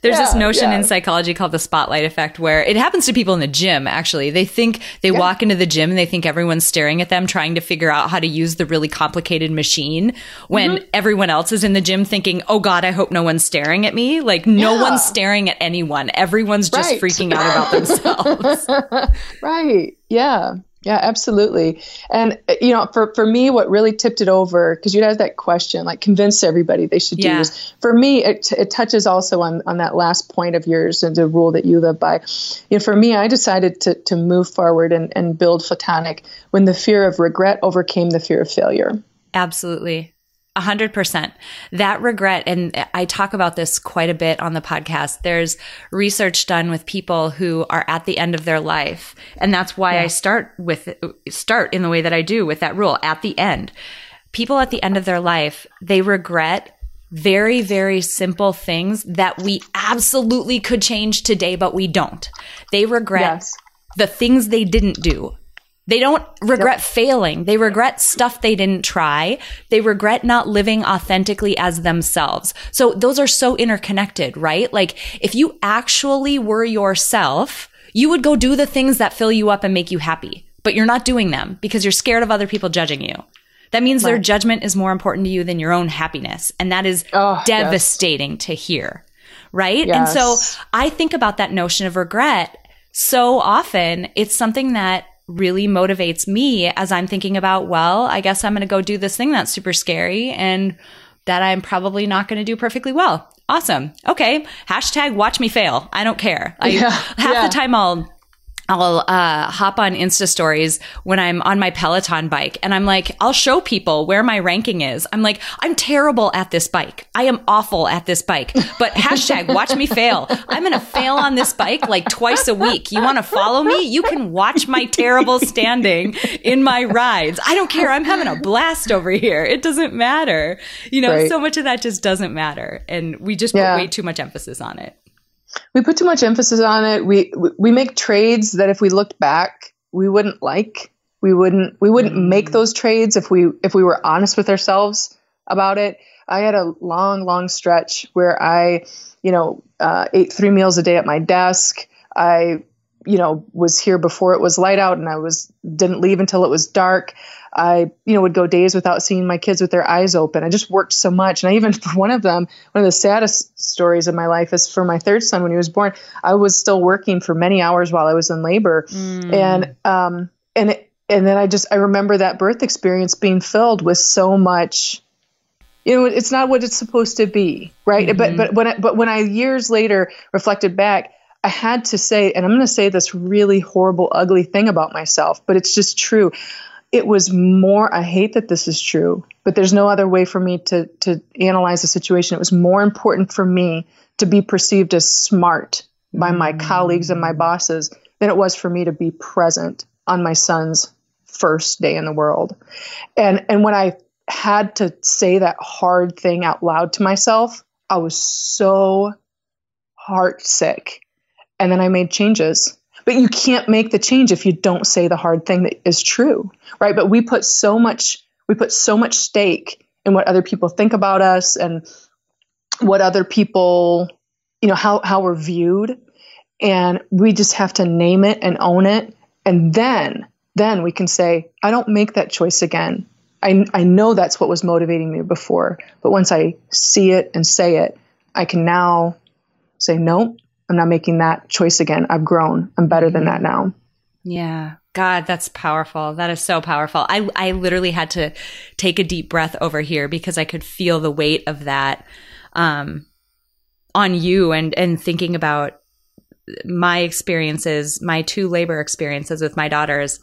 [SPEAKER 2] there's yeah, this notion yeah. in psychology called the spotlight effect where it happens to people in the gym, actually. They think they yeah. walk into the gym and they think everyone's staring at them trying to figure out how to use the really complicated machine when mm-hmm. everyone else is in the gym thinking, oh God, I hope no one's staring at me. Like no one's staring at anyone. Everyone's just right. freaking out about themselves.
[SPEAKER 1] right. Yeah. Yeah, absolutely. And uh, you know, for for me, what really tipped it over because you had that question, like convince everybody they should do. Yeah. Is, for me, it, it touches also on on that last point of yours and the rule that you live by. You know, for me, I decided to to move forward and and build Fitonic when the fear of regret overcame the fear of failure.
[SPEAKER 2] Absolutely. A hundred percent. That regret, and I talk about this quite a bit on the podcast. There's research done with people who are at the end of their life. And that's why yeah. I start with, start in the way that I do with that rule at the end. People at the end of their life, they regret very, very simple things that we absolutely could change today, but we don't. They regret yes. the things they didn't do They don't regret yep. failing. They regret stuff they didn't try. They regret not living authentically as themselves. So those are so interconnected, right? Like if you actually were yourself, you would go do the things that fill you up and make you happy, but you're not doing them because you're scared of other people judging you. That means right. their judgment is more important to you than your own happiness. And that is oh, devastating yes. to hear. Right. Yes. And so I think about that notion of regret so often. It's something that really motivates me as I'm thinking about, well, I guess I'm going to go do this thing that's super scary and that I'm probably not going to do perfectly well. Awesome. Okay. Hashtag watch me fail. I don't care. I, yeah. half yeah. the time I'll I'll uh, hop on Insta stories when I'm on my Peloton bike and I'm like, I'll show people where my ranking is. I'm like, I'm terrible at this bike. I am awful at this bike. But hashtag watch me fail. I'm going to fail on this bike like twice a week. You want to follow me? You can watch my terrible standing in my rides. I don't care. I'm having a blast over here. It doesn't matter. You know, right. so much of that just doesn't matter. And we just yeah. put way too much emphasis on it
[SPEAKER 1] we put too much emphasis on it. We we make trades that if we looked back, we wouldn't like. We wouldn't we wouldn't mm. make those trades if we if we were honest with ourselves about it. I had a long long stretch where I, you know, uh, ate three meals a day at my desk. I you know was here before it was light out and I was didn't leave until it was dark. I, you know, would go days without seeing my kids with their eyes open. I just worked so much. And I even, for one of them, one of the saddest stories of my life is for my third son when he was born. I was still working for many hours while I was in labor. Mm. And, um, and, it, and then I just, I remember that birth experience being filled with so much, you know, it's not what it's supposed to be. Right. Mm-hmm. But, but when, I, but when I years later reflected back, I had to say, and I'm going to say this really horrible, ugly thing about myself, but it's just true it was more i hate that this is true but there's no other way for me to to analyze the situation. It was more important for me to be perceived as smart by my mm. colleagues and my bosses than it was for me to be present on my son's first day in the world. And and when i had to say that hard thing out loud to myself i was so heart sick and then i made changes but you can't make the change if you don't say the hard thing that is true right? But we put so much we put so much stake in what other people think about us and what other people you know how how we're viewed. And we just have to name it and own it. And then then we can say i don't make that choice again. I i know that's what was motivating me before. But once i see it and say it i can now say no I'm not making that choice again. I've grown. I'm better than that now.
[SPEAKER 2] Yeah. God, that's powerful. That is so powerful. I, I literally had to take a deep breath over here because I could feel the weight of that, um, on you and, and thinking about my experiences, my two labor experiences with my daughters.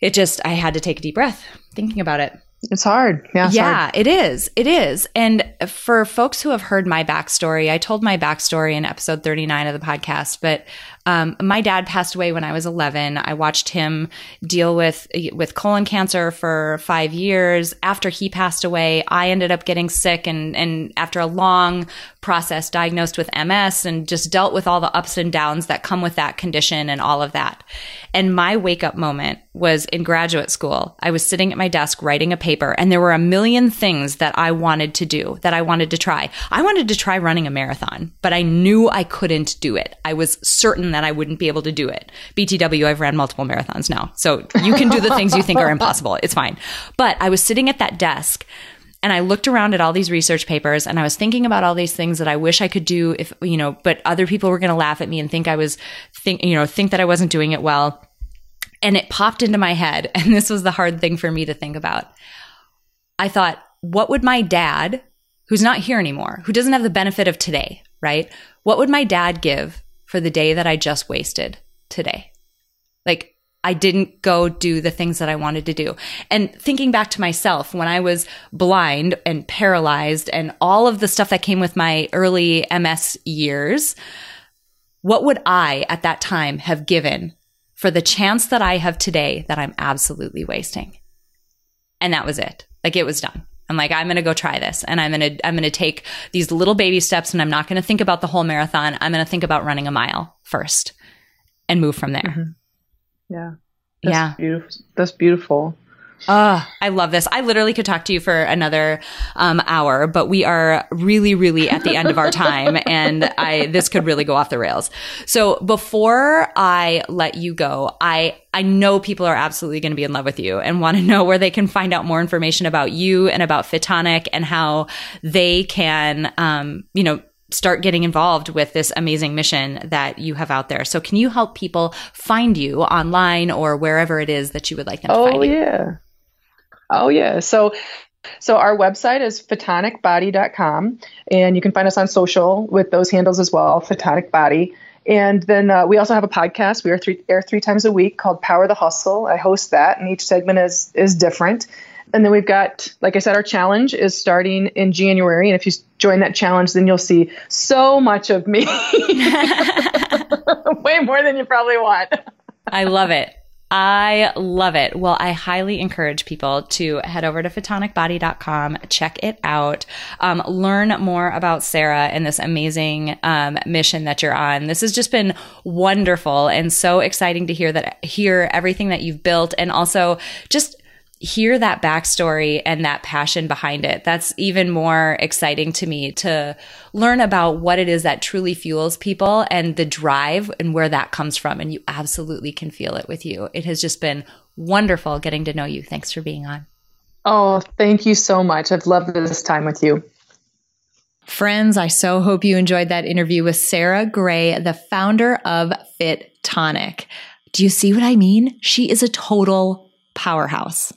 [SPEAKER 2] It just, I had to take a deep breath thinking about it.
[SPEAKER 1] It's hard. Yeah. It's
[SPEAKER 2] yeah,
[SPEAKER 1] hard.
[SPEAKER 2] it is. It is. And for folks who have heard my backstory, I told my backstory in episode 39 of the podcast, but um, my dad passed away when I was 11. I watched him deal with with colon cancer for five years. After he passed away, I ended up getting sick, and and after a long process, diagnosed with MS, and just dealt with all the ups and downs that come with that condition and all of that. And my wake up moment was in graduate school. I was sitting at my desk writing a paper, and there were a million things that I wanted to do, that I wanted to try. I wanted to try running a marathon, but I knew I couldn't do it. I was certain that I wouldn't be able to do it. BTW, I've ran multiple marathons now. So you can do the things you think are impossible. It's fine. But I was sitting at that desk and I looked around at all these research papers and I was thinking about all these things that I wish I could do if, you know, but other people were going to laugh at me and think I was think, you know, think that I wasn't doing it well. And it popped into my head. And this was the hard thing for me to think about. I thought, what would my dad, who's not here anymore, who doesn't have the benefit of today, right? What would my dad give for the day that I just wasted today. Like, I didn't go do the things that I wanted to do. And thinking back to myself when I was blind and paralyzed and all of the stuff that came with my early MS years, what would I at that time have given for the chance that I have today that I'm absolutely wasting? And that was it. Like it was done. I'm like, I'm going to go try this and I'm going to, I'm going to take these little baby steps and I'm not going to think about the whole marathon. I'm going to think about running a mile first and move from there.
[SPEAKER 1] Mm-hmm. Yeah. That's
[SPEAKER 2] yeah.
[SPEAKER 1] Beautiful. That's beautiful.
[SPEAKER 2] Oh, I love this. I literally could talk to you for another um, hour, but we are really, really at the end of our time, and I this could really go off the rails. So before I let you go, I I know people are absolutely going to be in love with you and want to know where they can find out more information about you and about Fitonic and how they can, um, you know, start getting involved with this amazing mission that you have out there. So can you help people find you online or wherever it is that you would like them to
[SPEAKER 1] oh,
[SPEAKER 2] find you?
[SPEAKER 1] Oh yeah. Oh yeah. So so our website is fitonicbody.com and you can find us on social with those handles as well, Fitonic Body. And then uh, we also have a podcast. We are three, air three times a week called Power the Hustle. I host that, and each segment is is different. And then we've got, like I said, our challenge is starting in January. And if you join that challenge, then you'll see so much of me, way more than you probably want.
[SPEAKER 2] I love it. I love it. Well, I highly encourage people to head over to fitonicbody.com, check it out, um, learn more about Sarah and this amazing um, mission that you're on. This has just been wonderful and so exciting to hear that, hear everything that you've built and also just hear that backstory and that passion behind it. That's even more exciting to me to learn about what it is that truly fuels people and the drive and where that comes from. And you absolutely can feel it with you. It has just been wonderful getting to know you. Thanks for being on.
[SPEAKER 1] Oh, thank you so much. I've loved this time with you.
[SPEAKER 2] Friends, I so hope you enjoyed that interview with Sarah Gray, the founder of Fit Tonic. Do you see what I mean? She is a total powerhouse.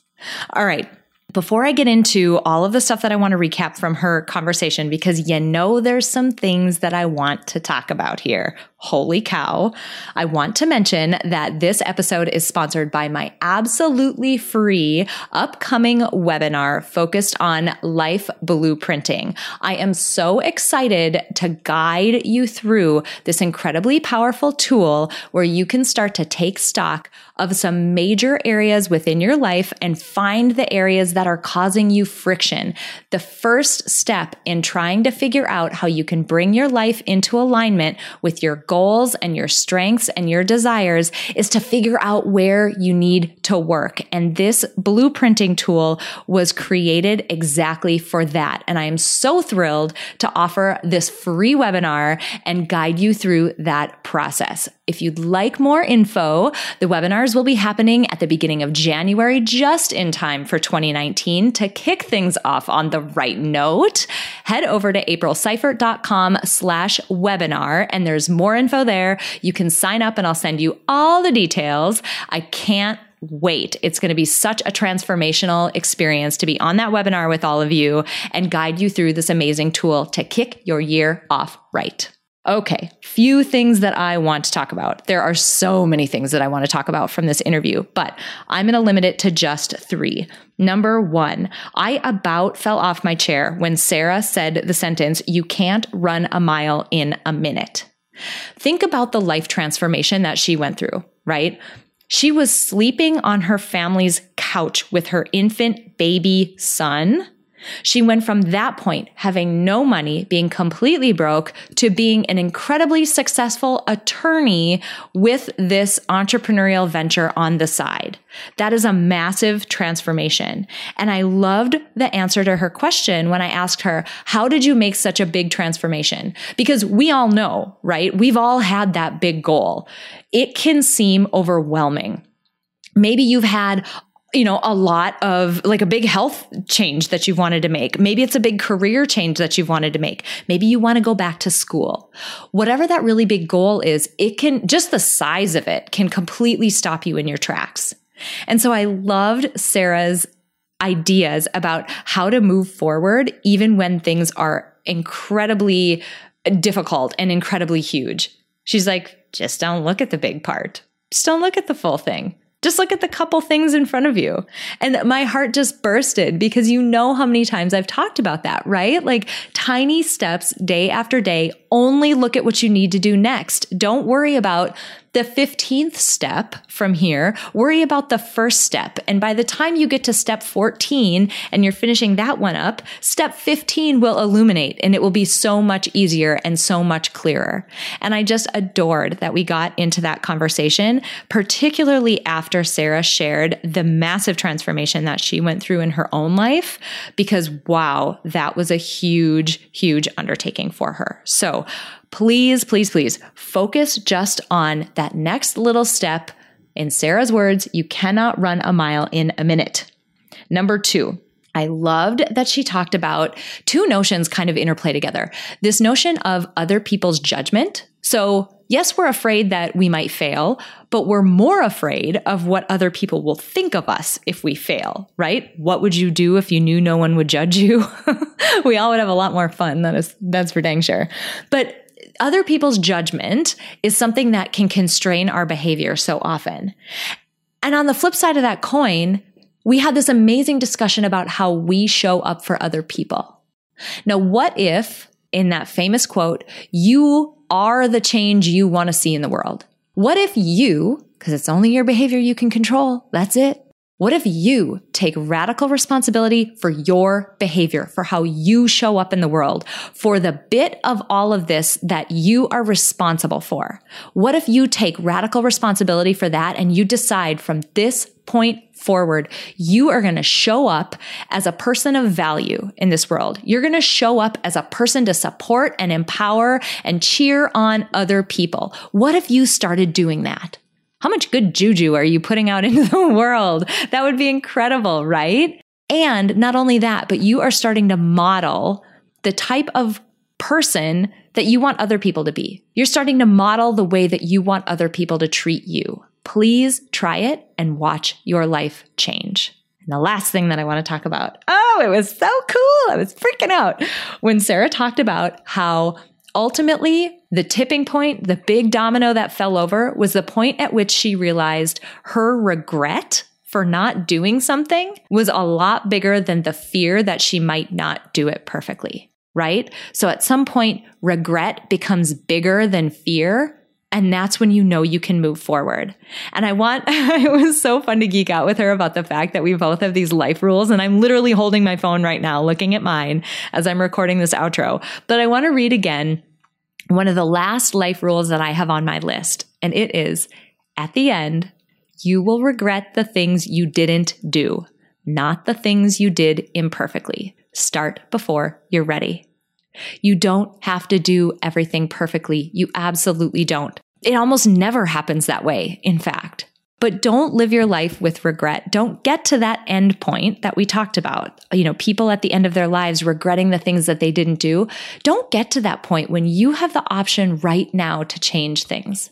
[SPEAKER 2] All right. Before I get into all of the stuff that I want to recap from her conversation, because you know there's some things that I want to talk about here. Holy cow. I want to mention that this episode is sponsored by my absolutely free upcoming webinar focused on life blueprinting. I am so excited to guide you through this incredibly powerful tool where you can start to take stock of some major areas within your life and find the areas that are causing you friction. The first step in trying to figure out how you can bring your life into alignment with your goals and your strengths and your desires is to figure out where you need to work. And this blueprinting tool was created exactly for that. And I am so thrilled to offer this free webinar and guide you through that process. If you'd like more info, the webinars will be happening at the beginning of January, just in time for 2019 to kick things off on the right note. Head over to aprilseifert.com slash webinar and there's more info there. You can sign up and I'll send you all the details. I can't wait. It's going to be such a transformational experience to be on that webinar with all of you and guide you through this amazing tool to kick your year off right. Okay, few things that I want to talk about. There are so many things that I want to talk about from this interview, but I'm going to limit it to just three. Number one, I about fell off my chair when Sarah said the sentence, You can't run a mile in a minute. Think about the life transformation that she went through, right? She was sleeping on her family's couch with her infant baby son she went from that point, having no money, being completely broke, to being an incredibly successful attorney with this entrepreneurial venture on the side. That is a massive transformation. And I loved the answer to her question when I asked her, How did you make such a big transformation? Because we all know, right? We've all had that big goal. It can seem overwhelming. Maybe you've had you know, a lot of like a big health change that you've wanted to make. Maybe it's a big career change that you've wanted to make. Maybe you want to go back to school. Whatever that really big goal is, it can just the size of it can completely stop you in your tracks. And so I loved Sarah's ideas about how to move forward, even when things are incredibly difficult and incredibly huge. She's like, just don't look at the big part. Just don't look at the full thing. Just look at the couple things in front of you. And my heart just bursted because you know how many times I've talked about that, right? Like tiny steps day after day. Only look at what you need to do next. Don't worry about The 15th step from here, worry about the first step. And by the time you get to step 14 and you're finishing that one up, step 15 will illuminate and it will be so much easier and so much clearer. And I just adored that we got into that conversation, particularly after Sarah shared the massive transformation that she went through in her own life, because wow, that was a huge, huge undertaking for her. So please, please, please focus just on that next little step. In Sarah's words, you cannot run a mile in a minute. Number two, I loved that she talked about two notions kind of interplay together. This notion of other people's judgment. So, yes, we're afraid that we might fail, but we're more afraid of what other people will think of us if we fail, right? What would you do if you knew no one would judge you? we all would have a lot more fun. That is, that's for dang sure. But other people's judgment is something that can constrain our behavior so often. And on the flip side of that coin, we had this amazing discussion about how we show up for other people. Now, what if in that famous quote, you are the change you want to see in the world? What if you, because it's only your behavior you can control, that's it. What if you take radical responsibility for your behavior, for how you show up in the world, for the bit of all of this that you are responsible for? What if you take radical responsibility for that and you decide from this point forward, you are going to show up as a person of value in this world. You're going to show up as a person to support and empower and cheer on other people. What if you started doing that? How much good juju are you putting out into the world? That would be incredible, right? And not only that, but you are starting to model the type of person that you want other people to be. You're starting to model the way that you want other people to treat you. Please try it and watch your life change. And the last thing that I want to talk about. Oh, it was so cool. I was freaking out when Sarah talked about how ultimately the tipping point, the big domino that fell over was the point at which she realized her regret for not doing something was a lot bigger than the fear that she might not do it perfectly, right? So at some point, regret becomes bigger than fear. And that's when you know you can move forward. And I want, it was so fun to geek out with her about the fact that we both have these life rules. And I'm literally holding my phone right now, looking at mine as I'm recording this outro. But I want to read again one of the last life rules that I have on my list. And it is at the end, you will regret the things you didn't do, not the things you did imperfectly. Start before you're ready. You don't have to do everything perfectly. You absolutely don't. It almost never happens that way, in fact. But don't live your life with regret. Don't get to that end point that we talked about. You know, people at the end of their lives regretting the things that they didn't do. Don't get to that point when you have the option right now to change things.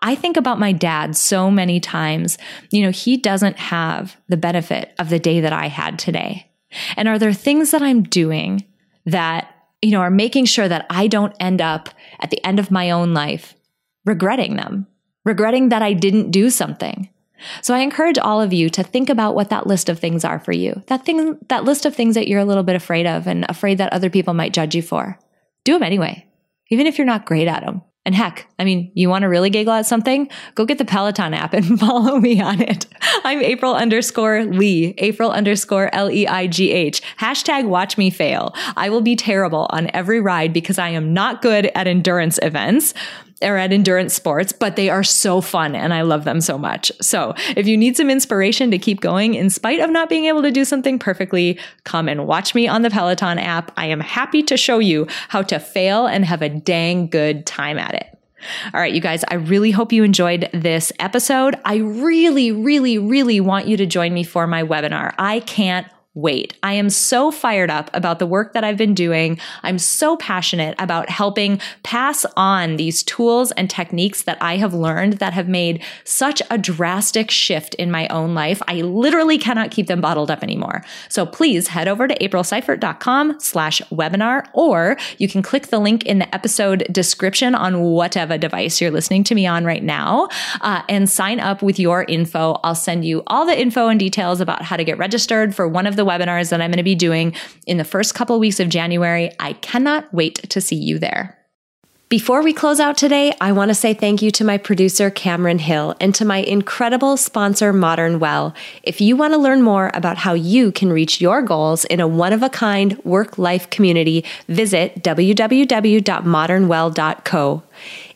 [SPEAKER 2] I think about my dad so many times. You know, he doesn't have the benefit of the day that I had today. And are there things that I'm doing that, you know, are making sure that I don't end up at the end of my own life regretting them? regretting that I didn't do something. So I encourage all of you to think about what that list of things are for you. That thing, that list of things that you're a little bit afraid of and afraid that other people might judge you for. Do them anyway, even if you're not great at them. And heck, I mean, you want to really giggle at something? Go get the Peloton app and follow me on it. I'm April underscore Lee, April underscore L E I G H. Hashtag watch me fail. I will be terrible on every ride because I am not good at endurance events or at endurance sports, but they are so fun and I love them so much. So if you need some inspiration to keep going in spite of not being able to do something perfectly, come and watch me on the Peloton app. I am happy to show you how to fail and have a dang good time at it. All right, you guys, I really hope you enjoyed this episode. I really, really, really want you to join me for my webinar. I can't wait. I am so fired up about the work that I've been doing. I'm so passionate about helping pass on these tools and techniques that I have learned that have made such a drastic shift in my own life. I literally cannot keep them bottled up anymore. So please head over to aprilseifert.com slash webinar, or you can click the link in the episode description on whatever device you're listening to me on right now uh, and sign up with your info. I'll send you all the info and details about how to get registered for one of the the webinars that I'm going to be doing in the first couple of weeks of January. I cannot wait to see you there. Before we close out today, I want to say thank you to my producer, Cameron Hill, and to my incredible sponsor, Modern Well. If you want to learn more about how you can reach your goals in a one of a kind work life community, visit www.modernwell.co.